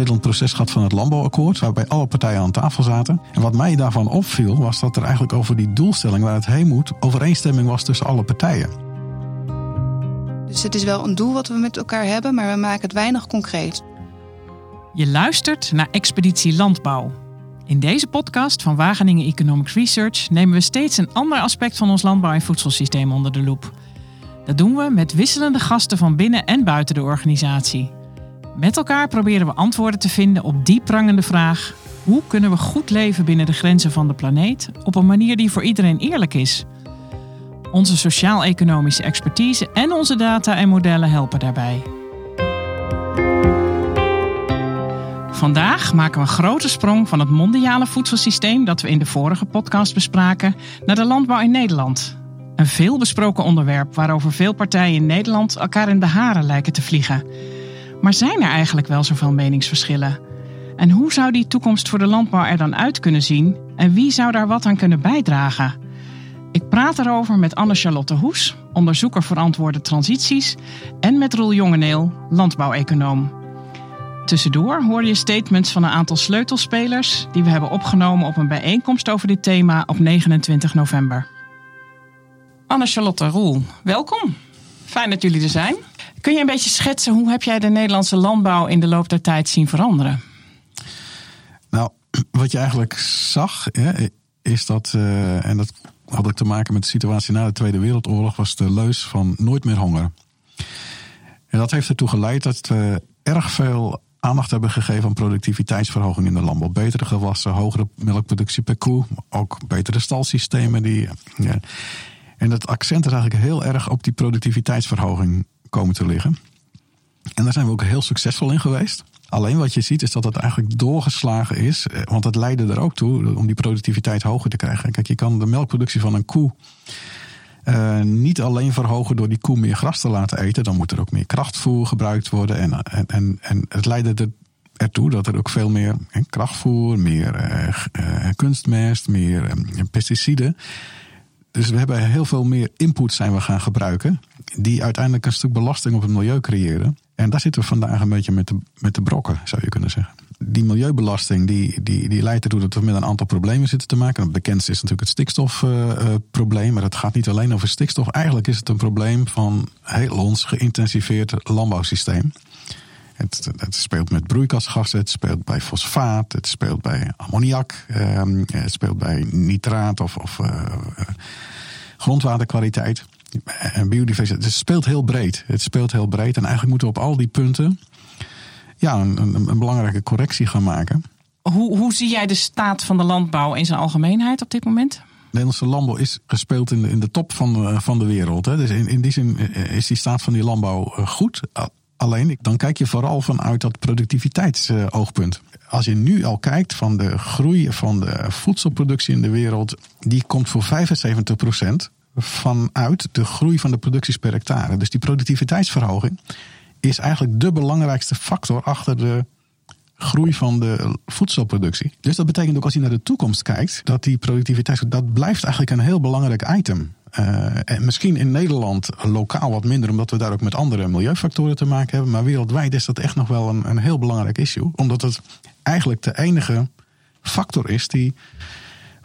Nederland het proces gehad van het landbouwakkoord, waarbij alle partijen aan tafel zaten. En wat mij daarvan opviel, was dat er eigenlijk over die doelstelling waar het heen moet, overeenstemming was tussen alle partijen. Dus het is wel een doel wat we met elkaar hebben, maar we maken het weinig concreet. Je luistert naar Expeditie Landbouw. In deze podcast van Wageningen Economic Research nemen we steeds een ander aspect van ons landbouw- en voedselsysteem onder de loep. Dat doen we met wisselende gasten van binnen en buiten de organisatie. Met elkaar proberen we antwoorden te vinden op die prangende vraag: hoe kunnen we goed leven binnen de grenzen van de planeet op een manier die voor iedereen eerlijk is? Onze sociaal-economische expertise en onze data en modellen helpen daarbij. Vandaag maken we een grote sprong van het mondiale voedselsysteem dat we in de vorige podcast bespraken naar de landbouw in Nederland. Een veelbesproken onderwerp waarover veel partijen in Nederland elkaar in de haren lijken te vliegen. Maar zijn er eigenlijk wel zoveel meningsverschillen? En hoe zou die toekomst voor de landbouw er dan uit kunnen zien? En wie zou daar wat aan kunnen bijdragen? Ik praat erover met Anne-Charlotte Hoes, onderzoeker verantwoorde transities, en met Roel Jongeneel, landbouweconoom. Tussendoor hoor je statements van een aantal sleutelspelers die we hebben opgenomen op een bijeenkomst over dit thema op 29 november. Anne-Charlotte Roel, welkom. Fijn dat jullie er zijn. Kun je een beetje schetsen hoe heb jij de Nederlandse landbouw in de loop der tijd zien veranderen? Nou, wat je eigenlijk zag, hè, is dat, uh, en dat had ook te maken met de situatie na de Tweede Wereldoorlog, was de leus van nooit meer honger. En dat heeft ertoe geleid dat we erg veel aandacht hebben gegeven aan productiviteitsverhoging in de landbouw. Betere gewassen, hogere melkproductie per koe, ook betere stalsystemen. Die, ja. En het accent is eigenlijk heel erg op die productiviteitsverhoging komen te liggen. En daar zijn we ook heel succesvol in geweest. Alleen wat je ziet is dat het eigenlijk doorgeslagen is. Eh, want het leidde er ook toe om die productiviteit hoger te krijgen. Kijk, je kan de melkproductie van een koe uh, niet alleen verhogen door die koe meer gras te laten eten. Dan moet er ook meer krachtvoer gebruikt worden. En, en, en, en het leidde er, ertoe dat er ook veel meer krachtvoer, meer kunstmest, meer pesticiden. Dus we hebben heel veel meer input zijn we gaan gebruiken. Die uiteindelijk een stuk belasting op het milieu creëren. En daar zitten we vandaag een beetje met de, met de brokken, zou je kunnen zeggen. Die milieubelasting die, die, die leidt ertoe dat we met een aantal problemen zitten te maken. Het bekendste is natuurlijk het stikstofprobleem. Maar het gaat niet alleen over stikstof. Eigenlijk is het een probleem van heel ons geïntensiveerd landbouwsysteem. Het, het, speelt met broeikasgassen, het speelt bij fosfaat, het speelt bij ammoniak, uh, het speelt bij nitraat of, of uh, grondwaterkwaliteit en biodiversiteit. Het speelt heel breed. Het speelt heel breed. En eigenlijk moeten we op al die punten ja, een, een, een belangrijke correctie gaan maken. Hoe, hoe zie jij de staat van de landbouw in zijn algemeenheid op dit moment? De Nederlandse landbouw is gespeeld in de, in de top van de, van de wereld. Hè. Dus in, in die zin is die staat van die landbouw goed. Alleen, dan kijk je vooral vanuit dat productiviteitsoogpunt. Als je nu al kijkt van de groei van de voedselproductie in de wereld, die komt voor 75 procent vanuit de groei van de producties per hectare. Dus die productiviteitsverhoging is eigenlijk de belangrijkste factor achter de groei van de voedselproductie. Dus dat betekent ook als je naar de toekomst kijkt, dat die productiviteit, dat blijft eigenlijk een heel belangrijk item. Uh, en misschien in Nederland lokaal wat minder, omdat we daar ook met andere milieufactoren te maken hebben. Maar wereldwijd is dat echt nog wel een, een heel belangrijk issue. Omdat het eigenlijk de enige factor is die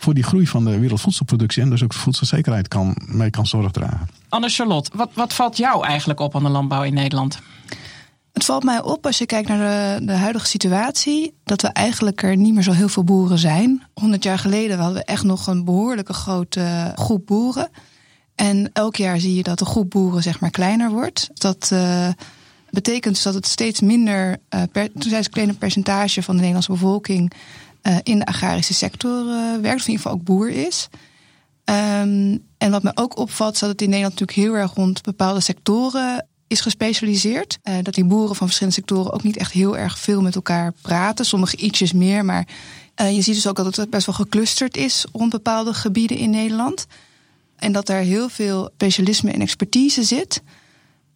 voor die groei van de wereldvoedselproductie en dus ook de voedselzekerheid kan, mee kan zorg dragen. Anne-Charlotte, wat, wat valt jou eigenlijk op aan de landbouw in Nederland? Het valt mij op als je kijkt naar de, de, huidige situatie, dat we eigenlijk er niet meer zo heel veel boeren zijn. 100 jaar geleden hadden we echt nog een behoorlijke grote groep boeren. En elk jaar zie je dat de groep boeren zeg maar kleiner wordt. Dat uh, betekent dus dat het steeds minder, uh, per, een kleiner percentage van de Nederlandse bevolking uh, in de agrarische sector werkt, of in ieder geval ook boer is. Um, en wat me ook opvalt, is dat het in Nederland natuurlijk heel erg rond bepaalde sectoren is gespecialiseerd. Uh, dat die boeren van verschillende sectoren ook niet echt heel erg veel met elkaar praten. Sommige ietsjes meer, maar je ziet dus ook dat het best wel geclusterd is rond bepaalde gebieden in Nederland. En dat er heel veel specialisme en expertise zit.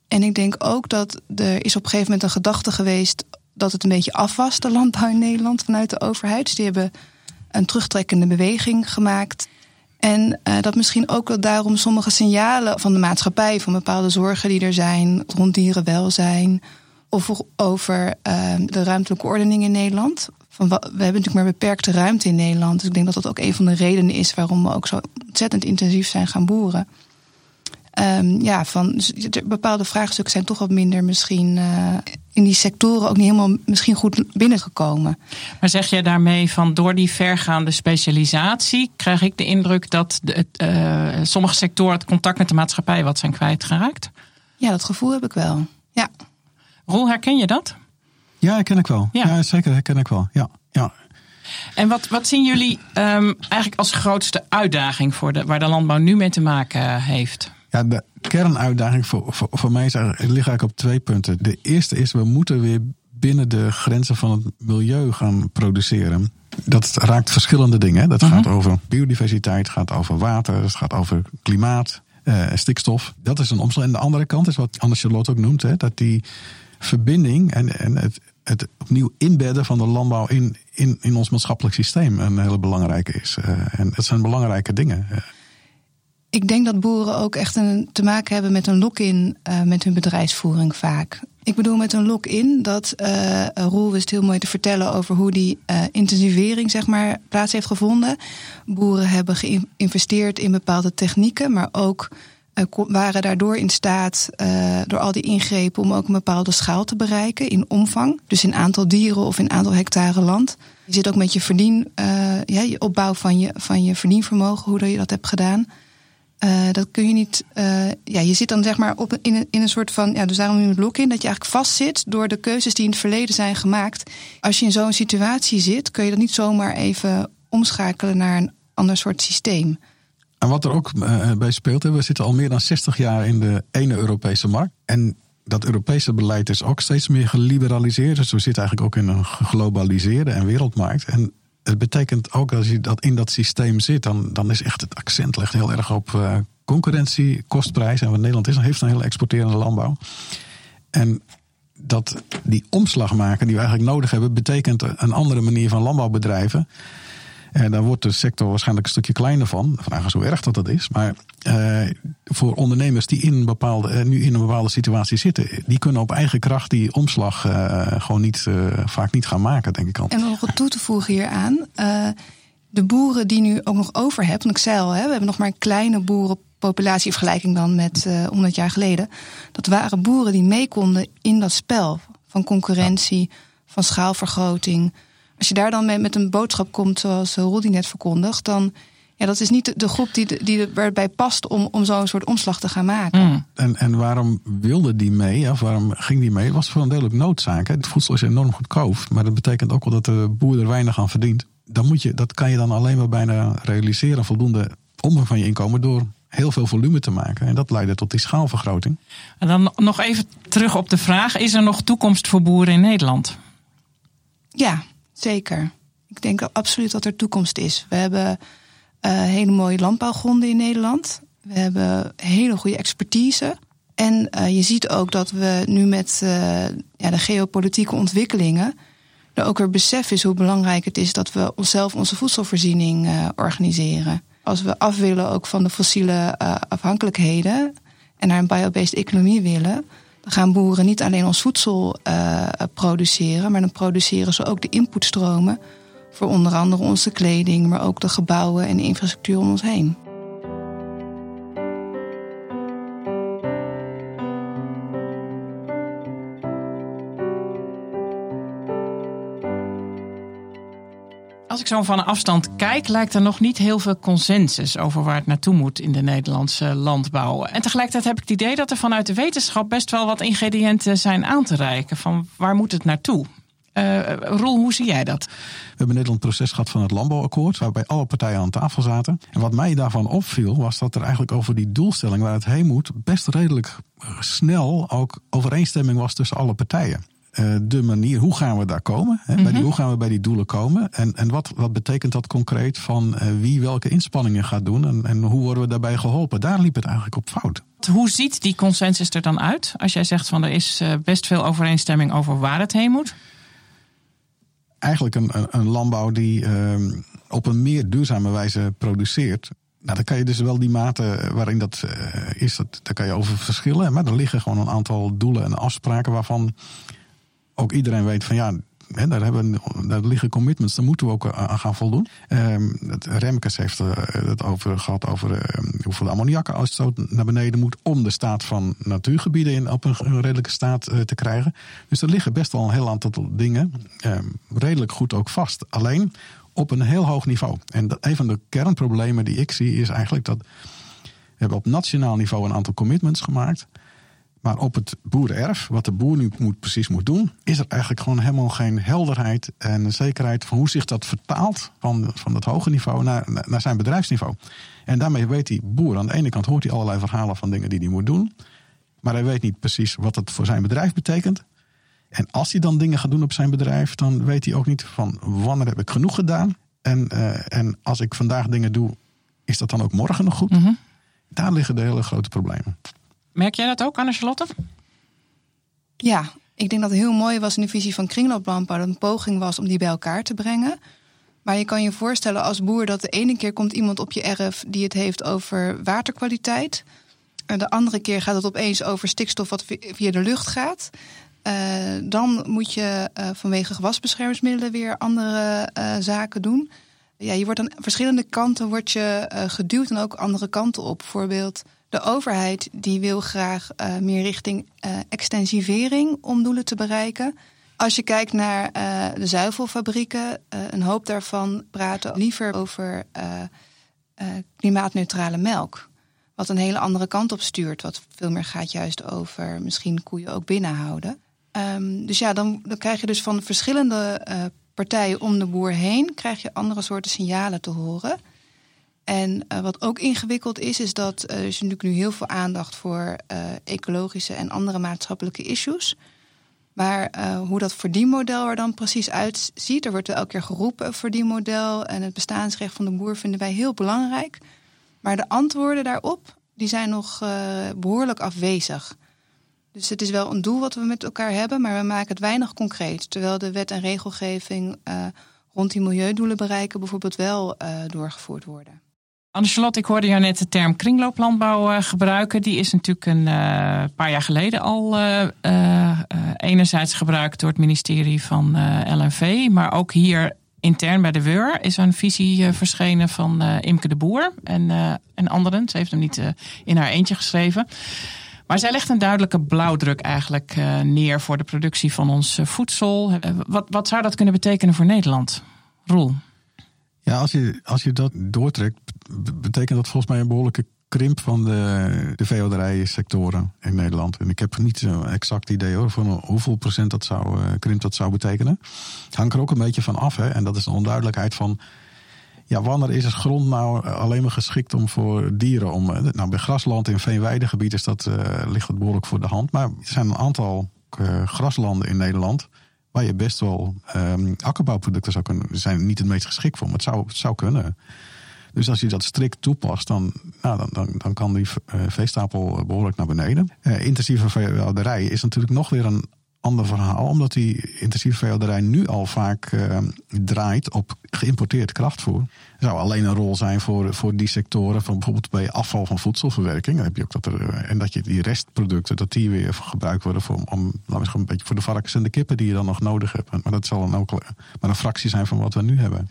En ik denk ook dat er is op een gegeven moment een gedachte geweest dat het een beetje af was, de landbouw in Nederland vanuit de overheid. Dus die hebben een terugtrekkende beweging gemaakt. En uh, dat misschien ook wel daarom sommige signalen van de maatschappij, van bepaalde zorgen die er zijn rond dierenwelzijn, Of over ehm, de ruimtelijke ordening in Nederland. Van, we hebben natuurlijk maar beperkte ruimte in Nederland. Dus ik denk dat dat ook een van de redenen is waarom we ook zo ontzettend intensief zijn gaan boeren. Um, ja, van bepaalde vraagstukken zijn toch wat minder misschien uh, in die sectoren ook niet helemaal misschien goed binnengekomen. Maar zeg jij daarmee van door die vergaande specialisatie krijg ik de indruk dat de, uh, sommige sectoren het contact met de maatschappij wat zijn kwijtgeraakt? Ja, dat gevoel heb ik wel. Ja. Roel, herken je dat? Ja, herken ik wel. Ja, ja zeker herken ik wel. Ja, ja. En wat, wat zien jullie um, eigenlijk als grootste uitdaging voor de, waar de landbouw nu mee te maken heeft? Ja, de kernuitdaging voor, voor, voor mij is ligt eigenlijk op twee punten. De eerste is, we moeten weer binnen de grenzen van het milieu gaan produceren. Dat raakt verschillende dingen. Dat gaat over biodiversiteit, gaat over water, het gaat over klimaat, uh, stikstof. Dat is een omslag. En de andere kant is wat Anne Charlotte ook noemt, hè, dat die verbinding en, en het, het opnieuw inbedden van de landbouw in, in, in ons maatschappelijk systeem een hele belangrijke is. Uh, en dat zijn belangrijke dingen. Ik denk dat boeren ook echt een, te maken hebben met een lock-in uh, met hun bedrijfsvoering vaak. Ik bedoel met een lock-in dat uh, Roel wist heel mooi te vertellen over hoe die uh, intensivering zeg maar, plaats heeft gevonden. Boeren hebben geïnvesteerd in bepaalde technieken, maar ook waren daardoor in staat, door al die ingrepen, om ook een bepaalde schaal te bereiken in omvang. Dus in aantal dieren of in aantal hectare land. Je zit ook met je verdien, ja, je opbouw van je, van je verdienvermogen, hoe je dat hebt gedaan. Uh, dat kun je niet. Uh, ja, je zit dan zeg maar op, in, een, in een soort van. Ja, dus daarom in het blok in dat je eigenlijk vastzit door de keuzes die in het verleden zijn gemaakt. Als je in zo'n situatie zit, kun je dat niet zomaar even omschakelen naar een ander soort systeem. En wat er ook uh, bij speelt, we zitten al meer dan 60 jaar in de ene Europese markt. En dat Europese beleid is ook steeds meer geliberaliseerd. Dus we zitten eigenlijk ook in een geglobaliseerde en wereldmarkt. En het betekent ook als je dat in dat systeem zit, dan, dan is echt het accent ligt heel erg op uh, concurrentie, kostprijs. En wat Nederland is, heeft een hele exporterende landbouw. En dat die omslag maken die we eigenlijk nodig hebben, betekent een andere manier van landbouwbedrijven. En daar wordt de sector waarschijnlijk een stukje kleiner van. Vraag is hoe erg dat, dat is. Maar uh, voor ondernemers die in bepaalde, uh, nu in een bepaalde situatie zitten, die kunnen op eigen kracht die omslag uh, gewoon niet, vaak niet gaan maken, denk ik al. En nog wat toe te voegen hieraan. de boeren die nu ook nog over hebben, want ik zei al, hè, we hebben nog maar een kleine boerenpopulatie vergelijking dan met 100 jaar geleden. Dat waren boeren die mee konden in dat spel van concurrentie, van schaalvergroting als je daar dan mee met een boodschap komt, zoals Roddy net verkondigt, dan ja, dat is niet de groep die, die erbij past om, om zo'n soort omslag te gaan maken. Mm. En, en waarom wilde die mee, of waarom ging die mee? Was voor een deel ook noodzaak. Het voedsel is enorm goedkoop, maar dat betekent ook wel dat de boer er weinig aan verdient. Dan moet je, dat kan je dan alleen maar bijna realiseren, voldoende omvang van je inkomen, door heel veel volume te maken. En dat leidde tot die schaalvergroting. En dan nog even terug op de vraag: is er nog toekomst voor boeren in Nederland? Ja, Zeker. Ik denk absoluut dat er toekomst is. We hebben uh, hele mooie landbouwgronden in Nederland. We hebben hele goede expertise. En uh, je ziet ook dat we nu met uh, ja, de geopolitieke ontwikkelingen. er ook weer besef is hoe belangrijk het is dat we onszelf onze voedselvoorziening organiseren. Als we af willen ook van de fossiele afhankelijkheden. en naar een biobased economie willen gaan boeren niet alleen ons voedsel uh, produceren, maar dan produceren ze ook de inputstromen voor onder andere onze kleding, maar ook de gebouwen en de infrastructuur om ons heen. Als ik zo van een afstand kijk, lijkt er nog niet heel veel consensus over waar het naartoe moet in de Nederlandse landbouw. En tegelijkertijd heb ik het idee dat er vanuit de wetenschap best wel wat ingrediënten zijn aan te reiken. Van waar moet het naartoe? Uh, Roel, hoe zie jij dat? We hebben Nederland een proces gehad van het landbouwakkoord, waarbij alle partijen aan tafel zaten. En wat mij daarvan opviel, was dat er eigenlijk over die doelstelling waar het heen moet, best redelijk snel ook overeenstemming was tussen alle partijen. Eh, de manier, hoe gaan we daar komen? Hè? bij die, mhm. hoe gaan we bij die doelen komen? En, en wat, wat betekent dat concreet van uh, wie welke inspanningen gaat doen? En, en hoe worden we daarbij geholpen? Daar liep het eigenlijk op fout. Hoe ziet die consensus er dan uit? Als jij zegt van er is uh, best veel overeenstemming over waar het heen moet? Eigenlijk een, een, een landbouw die ehm, op een meer duurzame wijze produceert. Nou, dan kan je dus wel die mate waarin dat is, dat, daar kan je over verschillen. Maar er liggen gewoon een aantal doelen en afspraken waarvan ook iedereen weet van ja, daar, hebben, daar liggen commitments, daar moeten we ook aan gaan voldoen. Um, Remkes heeft het over gehad over uh, hoeveel ammoniakuitstoot naar beneden moet om de staat van natuurgebieden in, op een redelijke staat te krijgen. Dus er liggen best wel een heel aantal dingen um, redelijk goed ook vast. Alleen op een heel hoog niveau. En een van de kernproblemen die ik zie is eigenlijk dat we hebben op nationaal niveau een aantal commitments gemaakt. Maar op het boerenerf, wat de boer nu moet, precies moet doen, is er eigenlijk gewoon helemaal geen helderheid en zekerheid van hoe zich dat vertaalt van, van het hoge niveau naar, naar zijn bedrijfsniveau. En daarmee weet die boer, aan de ene kant hoort hij allerlei verhalen van dingen die hij moet doen, maar hij weet niet precies wat het voor zijn bedrijf betekent. En als hij dan dingen gaat doen op zijn bedrijf, dan weet hij ook niet van wanneer heb ik genoeg gedaan. En, uh, en als ik vandaag dingen doe, is dat dan ook morgen nog goed? Mm Daar liggen de hele grote problemen. Merk jij dat ook, Anne-Charlotte? Ja, ik denk dat het heel mooi was in de visie van kringlooplandbouw... dat een poging was om die bij elkaar te brengen. Maar je kan je voorstellen als boer dat de ene keer komt iemand op je erf... die het heeft over waterkwaliteit. En de andere keer gaat het opeens over stikstof wat via de lucht gaat. Uh, dan moet je uh, vanwege gewasbeschermingsmiddelen weer andere uh, zaken doen. Ja, je wordt aan verschillende kanten wordt je, geduwd en ook andere kanten op. Bijvoorbeeld de overheid die wil graag uh, meer richting uh, extensivering om doelen te bereiken. Als je kijkt naar uh, de zuivelfabrieken, een hoop daarvan praten liever over klimaatneutrale melk. Wat een hele andere kant op stuurt. Wat veel meer gaat juist over misschien koeien ook binnenhouden. Um, dus ja, dan, dan krijg je dus van verschillende partijen om de boer heen... krijg je andere soorten signalen te horen... En uh, wat ook ingewikkeld is, is dat uh, er is natuurlijk nu heel veel aandacht voor uh, ecologische en andere maatschappelijke issues. Maar hoe dat verdienmodel er dan precies uitziet, er wordt elke keer geroepen verdienmodel en het bestaansrecht van de boer vinden wij heel belangrijk. Maar de antwoorden daarop, die zijn nog behoorlijk afwezig. Dus het is wel een doel wat we met elkaar hebben, maar we maken het weinig concreet. Terwijl de wet en regelgeving rond die milieudoelen bereiken bijvoorbeeld wel doorgevoerd worden. Anne-Charlotte, ik hoorde jou net de term kringlooplandbouw uh, gebruiken. Die is natuurlijk een uh, paar jaar geleden al uh, enerzijds gebruikt door het ministerie van LNV, maar ook hier intern bij de WUR is een visie verschenen van Imke de Boer en, en anderen. Ze heeft hem niet in haar eentje geschreven. Maar zij legt een duidelijke blauwdruk eigenlijk neer voor de productie van ons voedsel. wat, wat zou dat kunnen betekenen voor Nederland? Roel? Ja, als je, als je dat doortrekt, betekent dat volgens mij een behoorlijke krimp van de, de veehouderijsectoren in Nederland. En ik heb niet zo'n exact idee hoor, van hoeveel procent dat zou, uh, krimp dat zou betekenen. Het hangt er ook een beetje van af. Hè? En dat is een onduidelijkheid van. Ja, wanneer is het grond nou alleen maar geschikt om voor dieren? Om, nou, bij grasland in veenweidegebied is dat, uh, ligt het behoorlijk voor de hand. Maar er zijn een aantal graslanden in Nederland je best wel um, akkerbouwproducten zou kunnen. zijn niet het meest geschikt voor, maar het zou, het zou kunnen. Dus als je dat strikt toepast, dan, nou, dan, dan, kan die uh, veestapel behoorlijk naar beneden. Uh, intensieve veehouderij is natuurlijk nog weer een ander verhaal, omdat die intensieve veehouderij nu al vaak uh, draait op geïmporteerd krachtvoer. Zou alleen een rol zijn voor, voor die sectoren, van bijvoorbeeld bij afval van voedselverwerking. Heb je ook dat er, en dat je die restproducten, dat die weer gebruikt worden voor, om, een beetje voor de varkens en de kippen die je dan nog nodig hebt. Maar dat zal dan ook maar een fractie zijn van wat we nu hebben.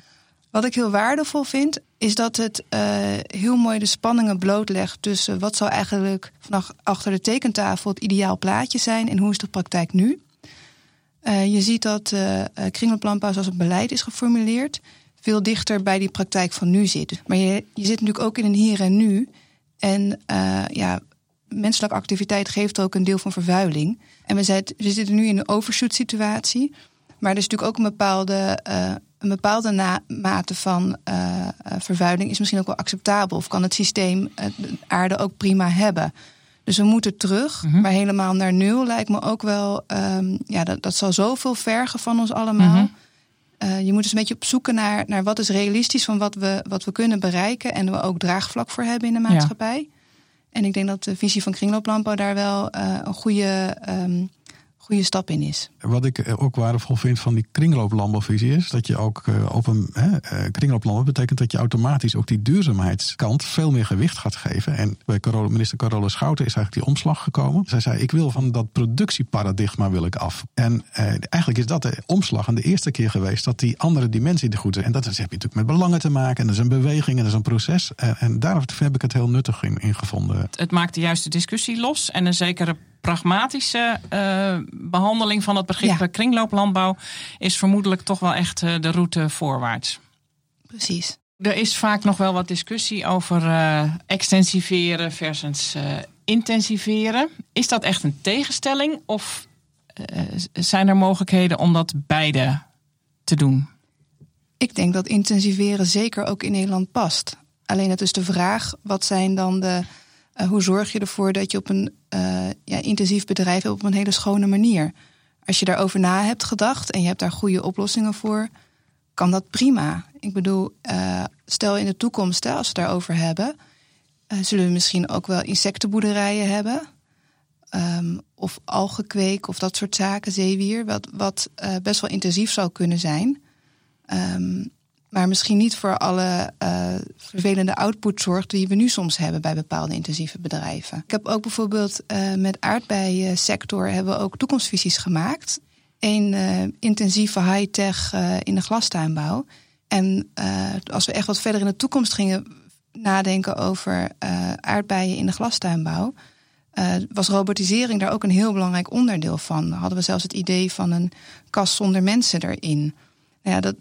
Wat ik heel waardevol vind, is dat het uh, heel mooi de spanningen blootlegt tussen wat zou eigenlijk vanaf achter de tekentafel het ideaal plaatje zijn en hoe is de praktijk nu. Uh, je ziet dat uh, kringlooplandbouw zoals het beleid is geformuleerd veel dichter bij die praktijk van nu zit. Maar je, je zit natuurlijk ook in een hier en nu. En ja, menselijke activiteit geeft ook een deel van vervuiling. En we, we zitten nu in een overshoot situatie. Maar er is natuurlijk ook een bepaalde een bepaalde mate van uh, vervuiling is misschien ook wel acceptabel. Of kan het systeem uh, de aarde ook prima hebben. Dus we moeten terug, mm -hmm. maar helemaal naar nul lijkt me ook wel. Um, ja, dat, dat zal zoveel vergen van ons allemaal. Mm -hmm. je moet dus een beetje op zoeken naar, naar wat is realistisch van wat we, wat we kunnen bereiken. En we ook draagvlak voor hebben in de maatschappij. Ja. En ik denk dat de visie van kringlooplandbouw daar wel een goede. Um, goede stap in is. Wat ik eh, ook waardevol vind van die kringlooplandbouwvisie is dat je ook uh, op een uh, kringlooplandbouw betekent dat je automatisch ook die duurzaamheidskant veel meer gewicht gaat geven. En bij Carola, minister Carola Schouten is eigenlijk die omslag gekomen. Zij zei: Ik wil van dat productieparadigma wil ik af. En eigenlijk is dat de omslag en de eerste keer geweest dat die andere dimensie er goed is. En dat heb je natuurlijk met belangen te maken. En dat is een beweging en dat is een proces. En, en daar heb ik het heel nuttig in, in gevonden. Het maakt de juiste discussie los en een zekere pragmatische uh, behandeling van het begrip ja. kringlooplandbouw is vermoedelijk toch wel echt uh, de route voorwaarts. Precies. Er is vaak nog wel wat discussie over extensiveren versus intensiveren. Is dat echt een tegenstelling of zijn er mogelijkheden om dat beide te doen? Ik denk dat intensiveren zeker ook in Nederland past. Alleen het is de vraag: wat zijn dan de uh, hoe zorg je ervoor dat je op een uh, ja, intensief bedrijf hebt op een hele schone manier? Als je daarover na hebt gedacht en je hebt daar goede oplossingen voor, kan dat prima. Ik bedoel, uh, stel in de toekomst, hè, als we het daarover hebben, zullen we misschien ook wel insectenboerderijen hebben. Um, of algenkweek of dat soort zaken, zeewier, wat, wat best wel intensief zou kunnen zijn. Um, maar misschien niet voor alle uh, vervelende outputzorg die we nu soms hebben bij bepaalde intensieve bedrijven. Ik heb ook bijvoorbeeld uh, met aardbeiensector hebben we ook toekomstvisies gemaakt. Een uh, intensieve high-tech in de glastuinbouw. En als we echt wat verder in de toekomst gingen nadenken over aardbeien in de glastuinbouw, was robotisering daar ook een heel belangrijk onderdeel van. Hadden we zelfs het idee van een kast zonder mensen erin. Nou ja, dat,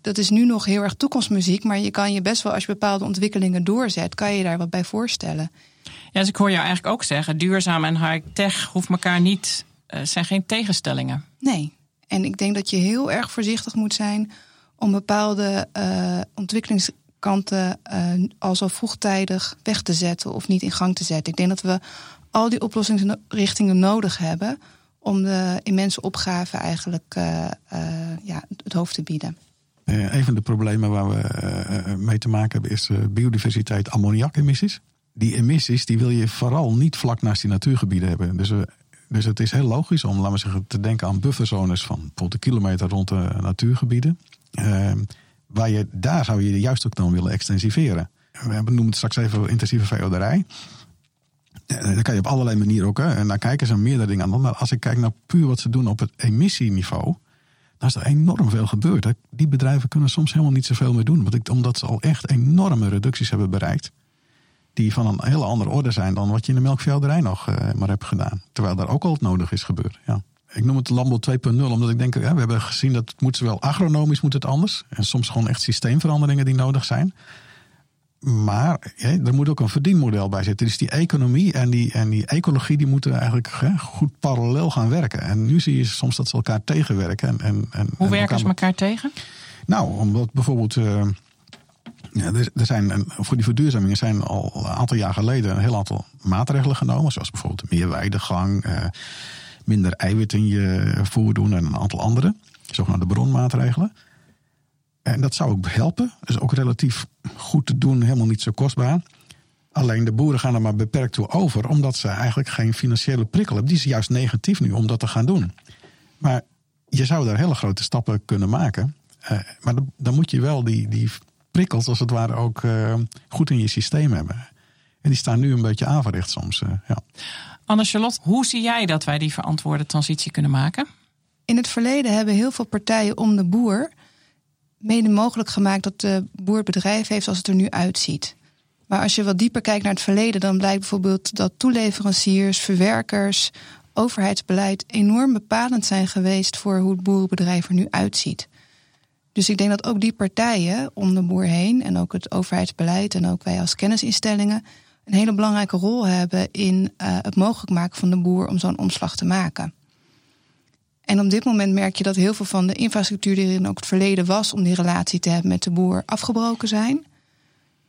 dat is nu nog heel erg toekomstmuziek, maar je kan je best wel, als je bepaalde ontwikkelingen doorzet, kan je daar wat bij voorstellen. Ja, dus ik hoor jou eigenlijk ook zeggen, duurzaam en high-tech hoeft elkaar niet, uh, zijn geen tegenstellingen. Nee, en ik denk dat je heel erg voorzichtig moet zijn om bepaalde uh, ontwikkelingskanten uh, al zo vroegtijdig weg te zetten of niet in gang te zetten. Ik denk dat we al die oplossingsrichtingen nodig hebben om de immense opgave eigenlijk ja, het hoofd te bieden. Uh, een van de problemen waar we uh, mee te maken hebben is biodiversiteit ammoniakemissies. Die emissies die wil je vooral niet vlak naast die natuurgebieden hebben. Dus, dus het is heel logisch om laten we zeggen, te denken aan bufferzones van bijvoorbeeld een kilometer rond de natuurgebieden. waar je, daar zou je juist ook dan willen extensiveren. We noemen het straks even intensieve veehouderij. Daar kan je op allerlei manieren ook. Hè. En daar kijken ze meerdere dingen aan. Maar als ik kijk naar puur wat ze doen op het emissieniveau daar is er enorm veel gebeurd. Die bedrijven kunnen soms helemaal niet zoveel meer doen. Omdat ze al echt enorme reducties hebben bereikt. Die van een hele andere orde zijn dan wat je in de melkveehouderij nog uh, maar hebt gedaan. Terwijl daar ook al het nodig is gebeurd. Ja. Ik noem het Landbouw 2.0 omdat ik denk, we hebben gezien dat het moet zowel agronomisch moet het anders. En soms gewoon echt systeemveranderingen die nodig zijn. Maar er moet ook een verdienmodel bij zitten. Dus die economie en die, en die ecologie die moeten eigenlijk goed parallel gaan werken. En nu zie je soms dat ze elkaar tegenwerken. En, en, en Hoe werken ze elkaar tegen? Nou, omdat bijvoorbeeld. Uh, ja, er, zijn, voor die verduurzamingen zijn al een aantal jaar geleden een heel aantal maatregelen genomen. Zoals bijvoorbeeld meer weidegang, uh, minder eiwit in je voer doen en een aantal andere. Zogenaamde bronmaatregelen. En dat zou ook helpen. Dat is ook relatief goed te doen, helemaal niet zo kostbaar. Alleen de boeren gaan er maar beperkt toe over, omdat ze eigenlijk geen financiële prikkel hebben. Die is juist negatief nu om dat te gaan doen. Maar je zou daar hele grote stappen kunnen maken. Uh, maar dan moet je wel die, die prikkels, als het ware, ook uh, goed in je systeem hebben. En die staan nu een beetje aanverricht soms. Uh, ja. Anne-Charlotte, hoe zie jij dat wij die verantwoorde transitie kunnen maken? In het verleden hebben heel veel partijen om de boer mede mogelijk gemaakt dat de boer bedrijf heeft zoals het er nu uitziet. Maar als je wat dieper kijkt naar het verleden, dan blijkt bijvoorbeeld dat toeleveranciers, verwerkers, overheidsbeleid enorm bepalend zijn geweest voor hoe het boerenbedrijf er nu uitziet. Dus ik denk dat ook die partijen om de boer heen en ook het overheidsbeleid en ook wij als kennisinstellingen een hele belangrijke rol hebben in uh, het mogelijk maken van de boer om zo'n omslag te maken. En op dit moment merk je dat heel veel van de infrastructuur die er in ook het verleden was om die relatie te hebben met de boer afgebroken zijn.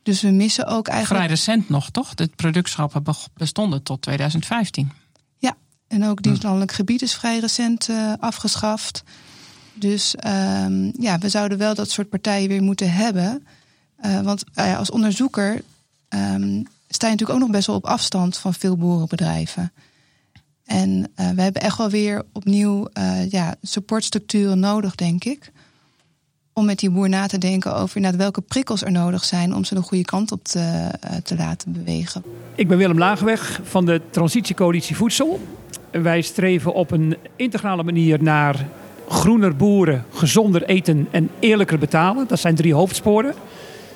Dus we missen ook eigenlijk. Vrij recent nog, toch? De productschappen bestonden tot 2015. Ja, en ook dienstlandelijk gebied is vrij recent uh, afgeschaft. Dus um, ja, we zouden wel dat soort partijen weer moeten hebben. Uh, want uh, als onderzoeker um, sta je natuurlijk ook nog best wel op afstand van veel boerenbedrijven. En we hebben echt wel weer opnieuw ja, supportstructuren nodig, denk ik om met die boer na te denken over welke prikkels er nodig zijn om ze de goede kant op te, eh, te laten bewegen. Ik ben Willem Laagweg van de Transitiecoalitie Voedsel. Wij streven op een integrale manier naar groener boeren, gezonder eten en eerlijker betalen. Dat zijn drie hoofdsporen.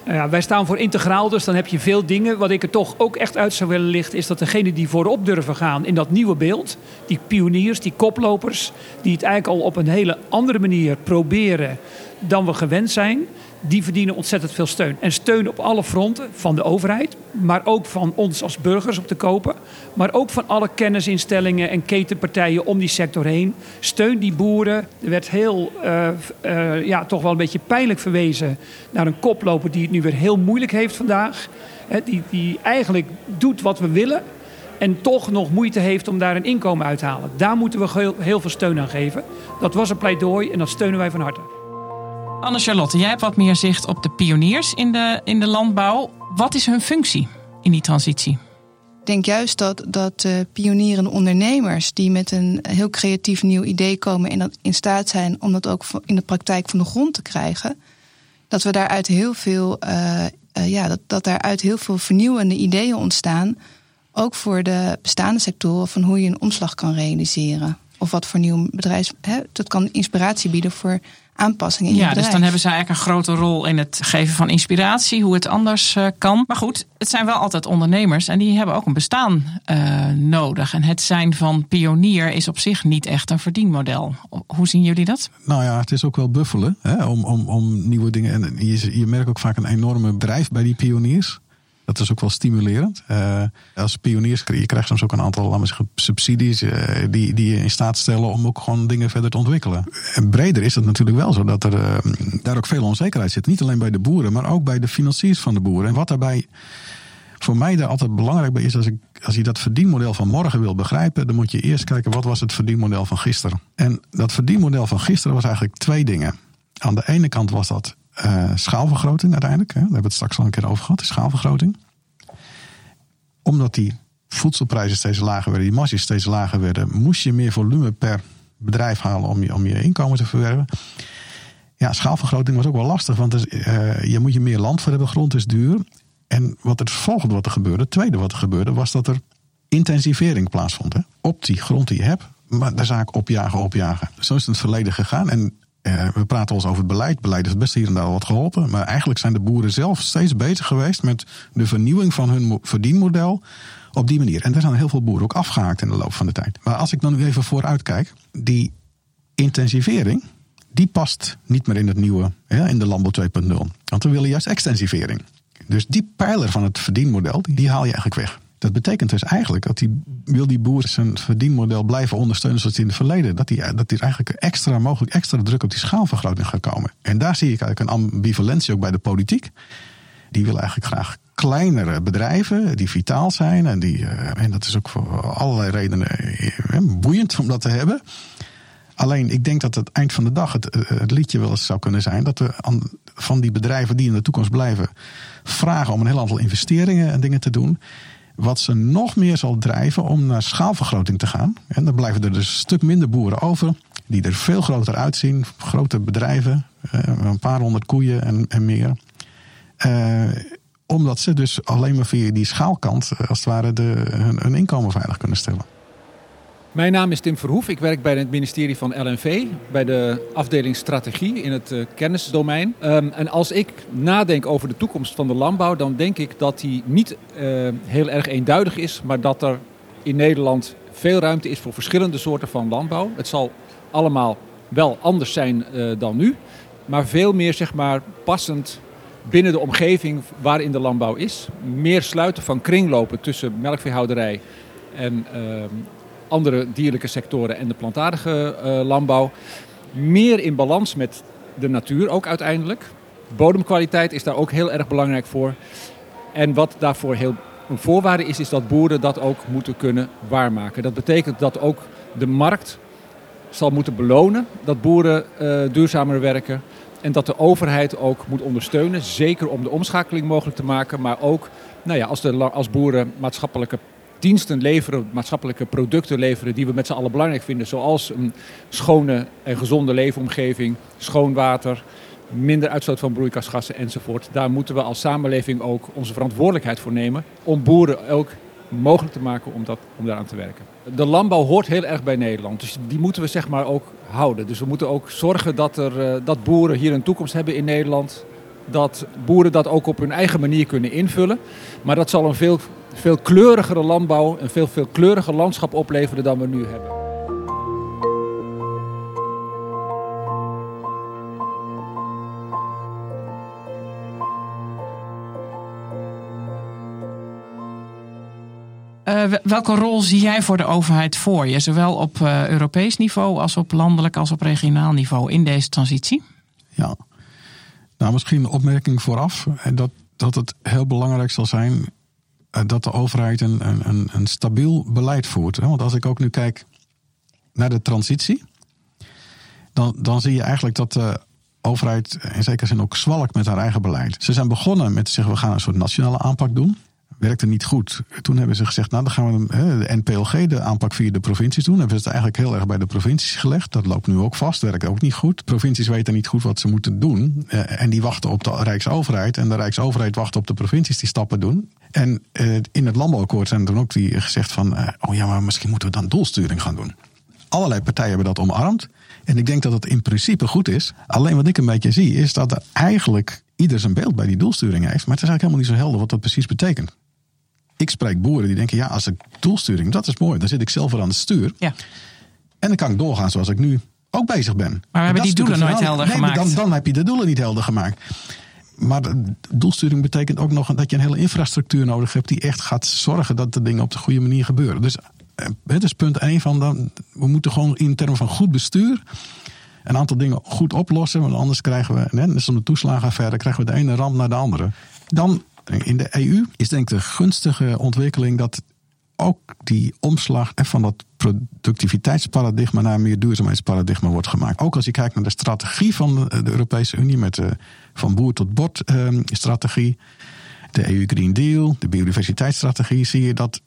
Nou ja, wij staan voor integraal, dus dan heb je veel dingen. Wat ik er toch ook echt uit zou willen lichten, is dat degenen die voorop durven gaan in dat nieuwe beeld, die pioniers, die koplopers, die het eigenlijk al op een hele andere manier proberen dan we gewend zijn, die verdienen ontzettend veel steun. En steun op alle fronten van de overheid, maar ook van ons als burgers op te kopen. Maar ook van alle kennisinstellingen en ketenpartijen om die sector heen. Steun die boeren. Er werd heel, uh, uh, ja, toch wel een beetje pijnlijk verwezen naar een koploper die het nu weer heel moeilijk heeft vandaag. die, die eigenlijk doet wat we willen. En toch nog moeite heeft om daar een inkomen uit te halen. Daar moeten we heel veel steun aan geven. Dat was een pleidooi en dat steunen wij van harte. Anne-Charlotte, jij hebt wat meer zicht op de pioniers in de, in de landbouw. Wat is hun functie in die transitie? Ik denk juist dat, dat uh, pionierende ondernemers die met een heel creatief nieuw idee komen en dat in staat zijn om dat ook in de praktijk van de grond te krijgen, dat we daaruit heel veel, uh, uh, ja, dat, dat daaruit heel veel vernieuwende ideeën ontstaan. Ook voor de bestaande sectoren van hoe je een omslag kan realiseren. Of wat voor nieuw bedrijf. Hè, dat kan inspiratie bieden voor aanpassingen in ja, dus dan hebben ze eigenlijk een grote rol in het geven van inspiratie, hoe het anders uh, kan. Maar goed, het zijn wel altijd ondernemers en die hebben ook een bestaan uh, nodig. En het zijn van pionier is op zich niet echt een verdienmodel. Hoe zien jullie dat? Nou ja, het is ook wel buffelen hè, om, om, om nieuwe dingen. En je, je merkt ook vaak een enorme drijf bij die pioniers. Dat is ook wel stimulerend. Uh, als pioniers je krijgt soms ook een aantal zeggen, subsidies uh, die, die je in staat stellen om ook gewoon dingen verder te ontwikkelen. En breder is het natuurlijk wel zo dat er uh, daar ook veel onzekerheid zit. Niet alleen bij de boeren, maar ook bij de financiers van de boeren. En wat daarbij voor mij daar altijd belangrijk bij is, als, ik, als je dat verdienmodel van morgen wil begrijpen, dan moet je eerst kijken wat was het verdienmodel van gisteren. En dat verdienmodel van gisteren was eigenlijk twee dingen. Aan de ene kant was dat uh, schaalvergroting uiteindelijk. Hè? Daar hebben we het straks al een keer over gehad, schaalvergroting. Omdat die voedselprijzen steeds lager werden, die marges steeds lager werden, moest je meer volume per bedrijf halen om je, om je inkomen te verwerven. Ja, schaalvergroting was ook wel lastig, want er, uh, je moet je meer land voor hebben, grond is duur. En wat het volgende wat er gebeurde, het tweede wat er gebeurde, was dat er intensivering plaatsvond. Hè? Op die grond die je hebt, maar de zaak opjagen, opjagen. Zo is het in het verleden gegaan. En uh, we praten eens over het beleid. Beleid is best hier en daar wat geholpen. Maar eigenlijk zijn de boeren zelf steeds bezig geweest met de vernieuwing van hun verdienmodel op die manier. En daar zijn heel veel boeren ook afgehaakt in de loop van de tijd. Maar als ik dan nu even vooruit kijk, die intensivering, die past niet meer in het nieuwe, in de landbouw 2.0. Want we willen juist extensivering. Dus die pijler van het verdienmodel, die haal je eigenlijk weg. Dat betekent dus eigenlijk dat die, wil die boer zijn verdienmodel blijven ondersteunen zoals in het verleden. Dat hij dat die eigenlijk extra mogelijk extra druk op die schaalvergroting gaat komen. En daar zie ik eigenlijk een ambivalentie ook bij de politiek. Die wil eigenlijk graag kleinere bedrijven die vitaal zijn. En, die, eh, en dat is ook voor allerlei redenen eh, boeiend om dat te hebben. Alleen ik denk dat het eind van de dag het, het liedje wel eens zou kunnen zijn dat we van die bedrijven die in de toekomst blijven vragen om een heel aantal investeringen en dingen te doen. Wat ze nog meer zal drijven om naar schaalvergroting te gaan. En dan blijven er dus een stuk minder boeren over. Die er veel groter uitzien. Grote bedrijven. Eh, een paar honderd koeien en, en meer. Uh, omdat ze dus alleen maar via die schaalkant, eh, als het ware, de, hun, hun inkomen veilig kunnen stellen. Mijn naam is Tim Verhoef. Ik werk bij het ministerie van LNV, bij de afdeling strategie in het uh, kennisdomein. Um, en als ik nadenk over de toekomst van de landbouw, dan denk ik dat die niet uh, heel erg eenduidig is, maar dat er in Nederland veel ruimte is voor verschillende soorten van landbouw. Het zal allemaal wel anders zijn uh, dan nu, maar veel meer zeg maar passend binnen de omgeving waarin de landbouw is. Meer sluiten van kringlopen tussen melkveehouderij en ehm, andere dierlijke sectoren en de plantaardige uh, landbouw. Meer in balans met de natuur ook uiteindelijk. Bodemkwaliteit is daar ook heel erg belangrijk voor. En wat daarvoor heel een voorwaarde is, is dat boeren dat ook moeten kunnen waarmaken. Dat betekent dat ook de markt zal moeten belonen dat boeren uh, duurzamer werken. En dat de overheid ook moet ondersteunen, zeker om de omschakeling mogelijk te maken, maar ook nou ja, als, de, als boeren maatschappelijke diensten leveren, maatschappelijke producten leveren die we met z'n allen belangrijk vinden. Zoals een schone en gezonde leefomgeving, schoon water, minder uitstoot van broeikasgassen enzovoort. Daar moeten we als samenleving ook onze verantwoordelijkheid voor nemen om boeren ook mogelijk te maken om, dat, om daaraan te werken. De landbouw hoort heel erg bij Nederland, dus die moeten we zeg maar ook houden. Dus we moeten ook zorgen dat, er, dat boeren hier een toekomst hebben in Nederland dat boeren dat ook op hun eigen manier kunnen invullen. Maar dat zal een veel, veel kleurigere landbouw, een veel, veel kleuriger landschap opleveren dan we nu hebben. Uh, welke rol zie jij voor de overheid voor je, zowel op uh, Europees niveau als op landelijk als op regionaal niveau in deze transitie? Ja, nou, misschien een opmerking vooraf. Dat, dat het heel belangrijk zal zijn dat de overheid een, een, een stabiel beleid voert. Want als ik ook nu kijk naar de transitie, dan, dan zie je eigenlijk dat de overheid in zekere zin ook zwalkt met haar eigen beleid. Ze zijn begonnen met zeggen: we gaan een soort nationale aanpak doen werkte niet goed. Toen hebben ze gezegd, nou dan gaan we de NPLG, de aanpak via de provincies doen. Hebben ze het eigenlijk heel erg bij de provincies gelegd. Dat loopt nu ook vast, werkt ook niet goed. Provincies weten niet goed wat ze moeten doen. Eh, en die wachten op de Rijksoverheid. En de Rijksoverheid wacht op de provincies die stappen doen. En eh, in het landbouwakkoord zijn er dan ook die gezegd van, eh, oh ja, maar misschien moeten we dan doelsturing gaan doen. Allerlei partijen hebben dat omarmd. En ik denk dat het in principe goed is. Alleen wat ik een beetje zie, is dat er eigenlijk ieder zijn beeld bij die doelsturing heeft. Maar het is eigenlijk helemaal niet zo helder wat dat precies betekent ik spreek boeren die denken, ja, als ik doelsturing, dat is mooi. Dan zit ik zelf weer aan het stuur. Ja. En dan kan ik doorgaan zoals ik nu ook bezig ben. Maar we hebben die doelen nooit helder nee, gemaakt. Dan, dan heb je de doelen niet helder gemaakt. Maar doelsturing betekent ook nog dat je een hele infrastructuur nodig hebt die echt gaat zorgen dat de dingen op de goede manier gebeuren. Dus eh, het is punt 1 van dan, we moeten gewoon in termen van goed bestuur een aantal dingen goed oplossen. Want anders krijgen we, net als de toeslagenaffaire, krijgen we de ene ramp naar de andere. Dan in de EU is denk ik de gunstige ontwikkeling dat ook die omslag van dat productiviteitsparadigma naar meer duurzaamheidsparadigma wordt gemaakt. Ook als je kijkt naar de strategie van de Europese Unie met de van boer tot bord ehm, strategie, de EU Green Deal, de biodiversiteitsstrategie, zie je dat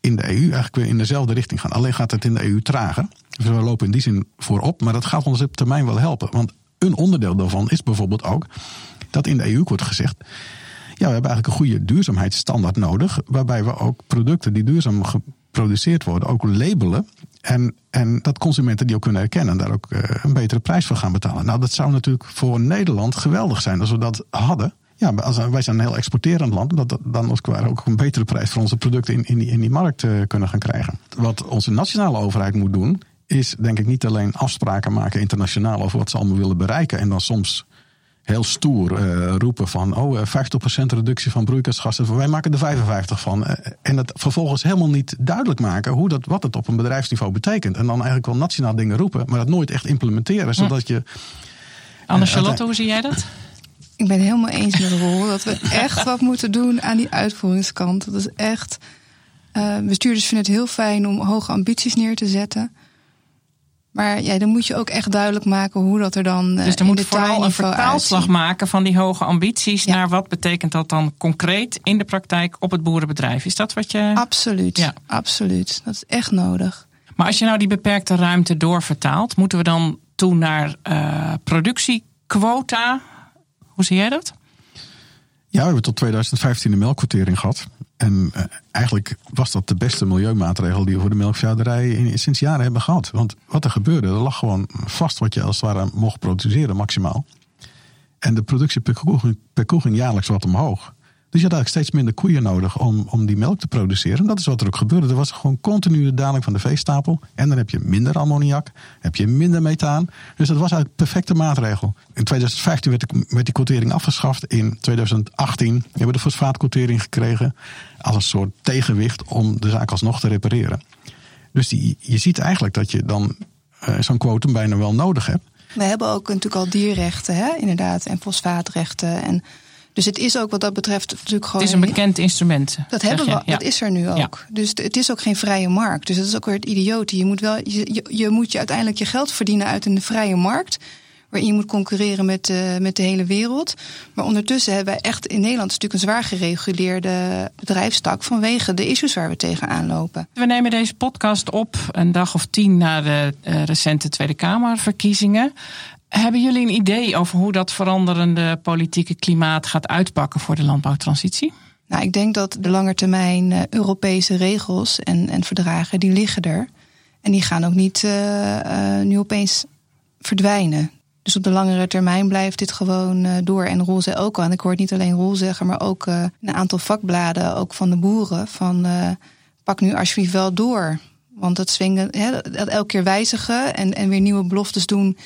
in de EU eigenlijk weer in dezelfde richting gaan. Alleen gaat het in de EU trager. Dus we lopen in die zin voorop, maar dat gaat ons op termijn wel helpen. Want een onderdeel daarvan is bijvoorbeeld ook dat in de EU wordt gezegd ja, we hebben eigenlijk een goede duurzaamheidsstandaard nodig. Waarbij we ook producten die duurzaam geproduceerd worden ook labelen. En, en dat consumenten die ook kunnen herkennen en daar ook eh, een betere prijs voor gaan betalen. Nou, dat zou natuurlijk voor Nederland geweldig zijn als we dat hadden. Ja, als, wij zijn een heel exporterend land. Dat, dan ook, ook een betere prijs voor onze producten in, in, die, in die markt uh, kunnen gaan krijgen. Wat onze nationale overheid moet doen, is denk ik niet alleen afspraken maken internationaal over wat ze allemaal willen bereiken. En dan soms heel stoer uh, roepen van oh, 50% eh, reductie van broeikasgassen. Wij maken er 55 van. Uh, en het vervolgens helemaal niet duidelijk maken hoe dat, wat het op een bedrijfsniveau betekent. En dan eigenlijk wel nationaal dingen roepen, maar dat nooit echt implementeren. Zodat je. Anne Charlotte, hoe zie jij dat? Ik ben het helemaal eens met Rol dat we echt wat moeten doen aan die uitvoeringskant. Dat is echt. bestuurders vinden het heel fijn om hoge ambities neer te zetten. Maar ja, dan moet je ook echt duidelijk maken hoe dat er dan. Dus er moet vooral een vertaalslag maken van die hoge ambities naar wat betekent dat dan concreet in de praktijk op het boerenbedrijf. Is dat wat je. Absoluut. Ja. Absoluut. Dat is echt nodig. Maar als je nou die beperkte ruimte doorvertaalt, moeten we dan toe naar uh, productiequota? Hoe zie jij dat? Ja, we hebben tot 2015 een melkquotering gehad. En uh, eigenlijk was dat de beste milieumaatregel die we voor de melkveehouderij in, sinds jaren hebben gehad. Want wat er gebeurde, er lag gewoon vast wat je als het ware mocht produceren maximaal. En de productie per koe, per koe ging jaarlijks wat omhoog. Dus je had eigenlijk steeds minder koeien nodig om, om die melk te produceren. En dat is wat er ook gebeurde. Er was gewoon continue de daling van de veestapel. En dan heb je minder ammoniak, heb je minder methaan. Dus dat was eigenlijk een perfecte maatregel. In 2015 werd, werd die quotering afgeschaft. In 2018 hebben we de fosfaatquotering gekregen. Als een soort tegenwicht om de zaak alsnog te repareren. Dus die, je ziet eigenlijk dat je dan uh, zo'n quotum bijna wel nodig hebt. We hebben ook natuurlijk al dierrechten, hè? inderdaad, en fosfaatrechten. En dus het is ook wat dat betreft natuurlijk gewoon. Het is een bekend instrument. Dat hebben we, dat is er nu ook. Dus het is ook geen vrije markt. Dus dat is ook weer het idiote. Je moet wel, je, je, moet je uiteindelijk je geld verdienen uit een vrije markt. waarin je moet concurreren met, uh, met de hele wereld. Maar ondertussen hebben wij echt in Nederland een stuk een zwaar gereguleerde bedrijfstak vanwege de issues waar we tegenaan lopen. We nemen deze podcast op een dag of tien na de uh, recente Tweede Kamerverkiezingen. Hebben jullie een idee over hoe dat veranderende politieke klimaat gaat uitpakken voor de landbouwtransitie? Nou, ik denk dat de langetermijn uh, Europese regels en, en verdragen, die liggen er. En die gaan ook niet uh, nu opeens verdwijnen. Dus op de langere termijn blijft dit gewoon door. En Rol zei ook al, en ik hoor niet alleen Rol zeggen, maar ook een aantal vakbladen, ook van de boeren, van pak nu alsjeblieft wel door. Want dat zwingen, dat elke keer wijzigen en, en weer nieuwe beloftes doen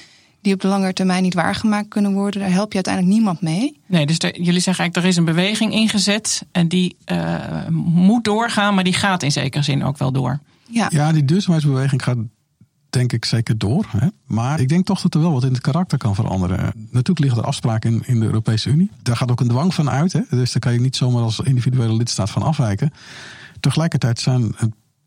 die op de langere termijn niet waargemaakt kunnen worden, daar help je uiteindelijk niemand mee. Nee, dus jullie zeggen eigenlijk, er is een beweging ingezet en die moet doorgaan, maar die gaat in zekere zin ook wel door. Ja, ja die duurzaamheidsbeweging gaat denk ik zeker door. Hè? Maar ik denk toch dat er wel wat in het karakter kan veranderen. Natuurlijk liggen er afspraken in, in de Europese Unie. Daar gaat ook een dwang van uit. Hè? Dus daar kan je niet zomaar als individuele lidstaat van afwijken. Tegelijkertijd zijn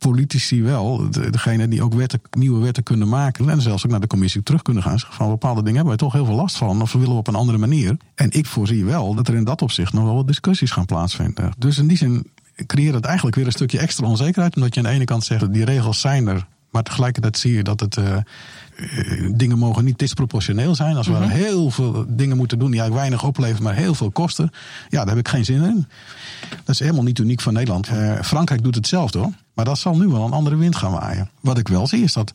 politici wel degene die ook wetten, nieuwe wetten kunnen maken. En zelfs ook naar de commissie terug kunnen gaan. Zeggen van bepaalde dingen hebben wij toch heel veel last van. Of we willen op een andere manier. En ik voorzie wel dat er in dat opzicht nog wel wat discussies gaan plaatsvinden. Dus in die zin creëert het eigenlijk weer een stukje extra onzekerheid. Omdat je aan de ene kant zegt, die regels zijn er. Maar tegelijkertijd zie je dat het uh, dingen mogen niet disproportioneel zijn. Als we mm -hmm. heel veel dingen moeten doen die eigenlijk weinig opleveren, maar heel veel kosten. Ja, daar heb ik geen zin in. Dat is helemaal niet uniek van Nederland. Uh, Frankrijk doet hetzelfde hoor. Maar dat zal nu wel een andere wind gaan waaien. Wat ik wel zie is dat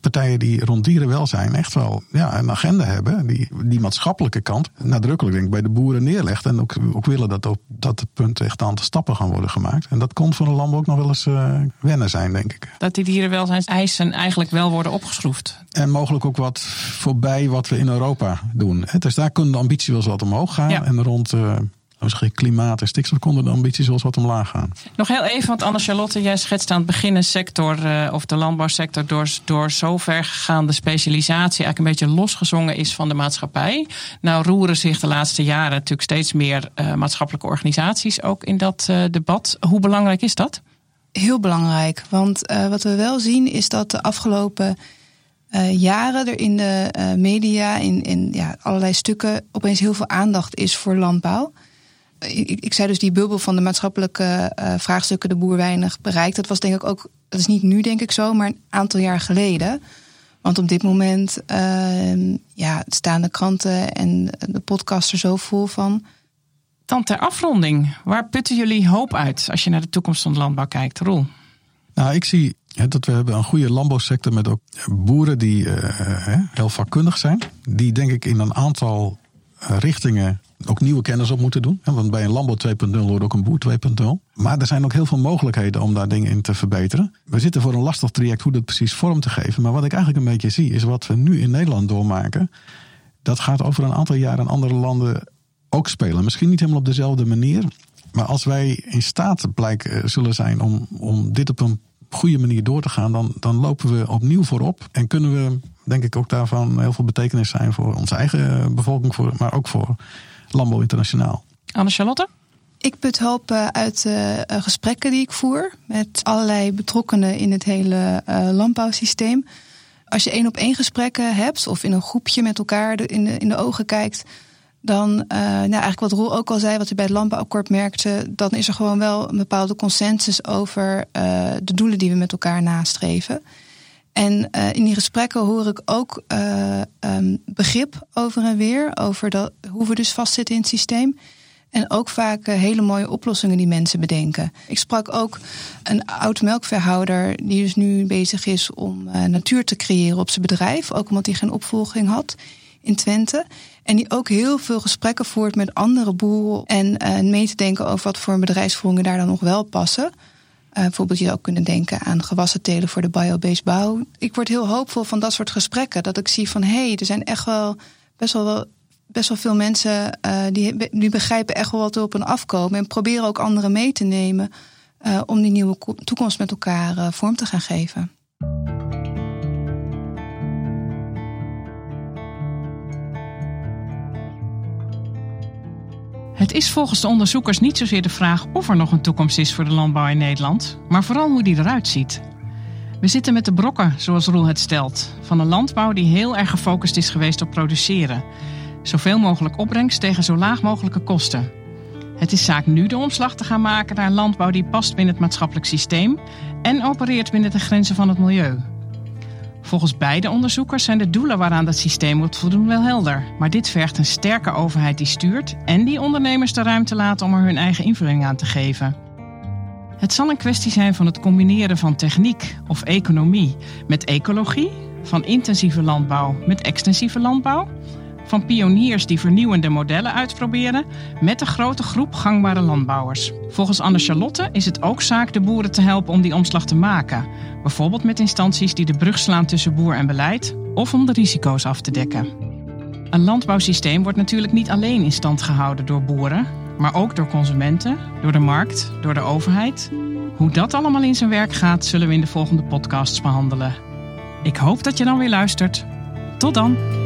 partijen die rond dierenwelzijn echt wel ja, een agenda hebben. Die, die maatschappelijke kant nadrukkelijk denk ik, bij de boeren neerlegt. En ook, ook willen dat op dat punt echt een aantal stappen gaan worden gemaakt. En dat kon voor een landbouw ook nog wel eens uh, wennen zijn, denk ik. Dat die dierenwelzijnseisen eigenlijk wel worden opgeschroefd. En mogelijk ook wat voorbij wat we in Europa doen. Dus daar kunnen de ambities wel eens wat omhoog gaan. Ja. En rond... Uh, misschien klimaat en stikstof konden de ambities zoals wat omlaag gaan. Nog heel even, want Anne-Charlotte, jij schetst aan het begin een sector, uh, of de landbouwsector, door, door zover gegaande specialisatie eigenlijk een beetje losgezongen is van de maatschappij. Nou roeren zich de laatste jaren natuurlijk steeds meer uh, maatschappelijke organisaties ook in dat uh, debat. Hoe belangrijk is dat? Heel belangrijk, want wat we wel zien is dat de afgelopen jaren er in de media, in, in ja, allerlei stukken, opeens heel veel aandacht is voor landbouw ik, ik, zei dus die bubbel van de maatschappelijke uh, vraagstukken, de boer weinig bereikt. Dat was denk ik ook, dat is niet nu denk ik zo, maar een aantal jaar geleden. Want op dit moment uh, ja, staan de kranten en de podcast er zo vol van. Dan ter afronding, waar putten jullie hoop uit als je naar de toekomst van de landbouw kijkt? Roel? Nou, ik zie dat we hebben een goede landbouwsector met ook boeren die uh, heel vakkundig zijn. Die denk ik in een aantal richtingen ook nieuwe kennis op moeten doen. Want bij een landbouw 2.0 hoort ook een boer 2.0. Maar er zijn ook heel veel mogelijkheden om daar dingen in te verbeteren. We zitten voor een lastig traject hoe dat precies vorm te geven. Maar wat ik eigenlijk een beetje zie is wat we nu in Nederland doormaken. Dat gaat over een aantal jaar in andere landen ook spelen. Misschien niet helemaal op dezelfde manier. Maar als wij in staat blijken zullen zijn om, om dit op een goede manier door te gaan, dan, dan lopen we opnieuw voorop. En kunnen we, denk ik, ook daarvan heel veel betekenis zijn voor onze eigen bevolking, voor, maar ook voor Landbouw Internationaal. Anne-Charlotte? Ik put hoop uit uh, gesprekken die ik voer met allerlei betrokkenen in het hele uh, landbouwsysteem. Als je één op één gesprekken hebt of in een groepje met elkaar de, in, de, in de ogen kijkt, dan, uh, nou eigenlijk wat Roel ook al zei, wat u bij het landbouwakkoord merkte, dan is er gewoon wel een bepaalde consensus over de doelen die we met elkaar nastreven. En uh, in die gesprekken hoor ik ook uh, um, begrip over en weer. Over dat, hoe we dus vastzitten in het systeem. En ook vaak uh, hele mooie oplossingen die mensen bedenken. Ik sprak ook een oud melkveehouder die dus nu bezig is om natuur te creëren op zijn bedrijf. Ook omdat hij geen opvolging had in Twente. En die ook heel veel gesprekken voert met andere boeren. En mee te denken over wat voor bedrijfsvoeringen daar dan nog wel passen. Uh, bijvoorbeeld, je zou ook kunnen denken aan gewassen telen voor de biobased bouw. Ik word heel hoopvol van dat soort gesprekken. Dat ik zie van hé, hey, er zijn echt wel best wel, best wel veel mensen uh, die, die begrijpen echt wel wat er op en afkomen. En proberen ook anderen mee te nemen uh, om die nieuwe toekomst met elkaar vorm te gaan geven. Het is volgens de onderzoekers niet zozeer de vraag of er nog een toekomst is voor de landbouw in Nederland, maar vooral hoe die eruit ziet. We zitten met de brokken, zoals Roel het stelt, van een landbouw die heel erg gefocust is geweest op produceren. Zoveel mogelijk opbrengst tegen zo laag mogelijke kosten. Het is zaak nu de omslag te gaan maken naar een landbouw die past binnen het maatschappelijk systeem en opereert binnen de grenzen van het milieu. Volgens beide onderzoekers zijn de doelen waaraan dat systeem wordt voldoen wel helder. Maar dit vergt een sterke overheid die stuurt en die ondernemers de ruimte laat om er hun eigen invulling aan te geven. Het zal een kwestie zijn van het combineren van techniek of economie met ecologie, van intensieve landbouw met extensieve landbouw, van pioniers die vernieuwende modellen uitproberen met een grote groep gangbare landbouwers. Volgens Anne Charlotte is het ook zaak de boeren te helpen om die omslag te maken. Bijvoorbeeld met instanties die de brug slaan tussen boer en beleid of om de risico's af te dekken. Een landbouwsysteem wordt natuurlijk niet alleen in stand gehouden door boeren, maar ook door consumenten, door de markt, door de overheid. Hoe dat allemaal in zijn werk gaat, zullen we in de volgende podcasts behandelen. Ik hoop dat je dan weer luistert. Tot dan!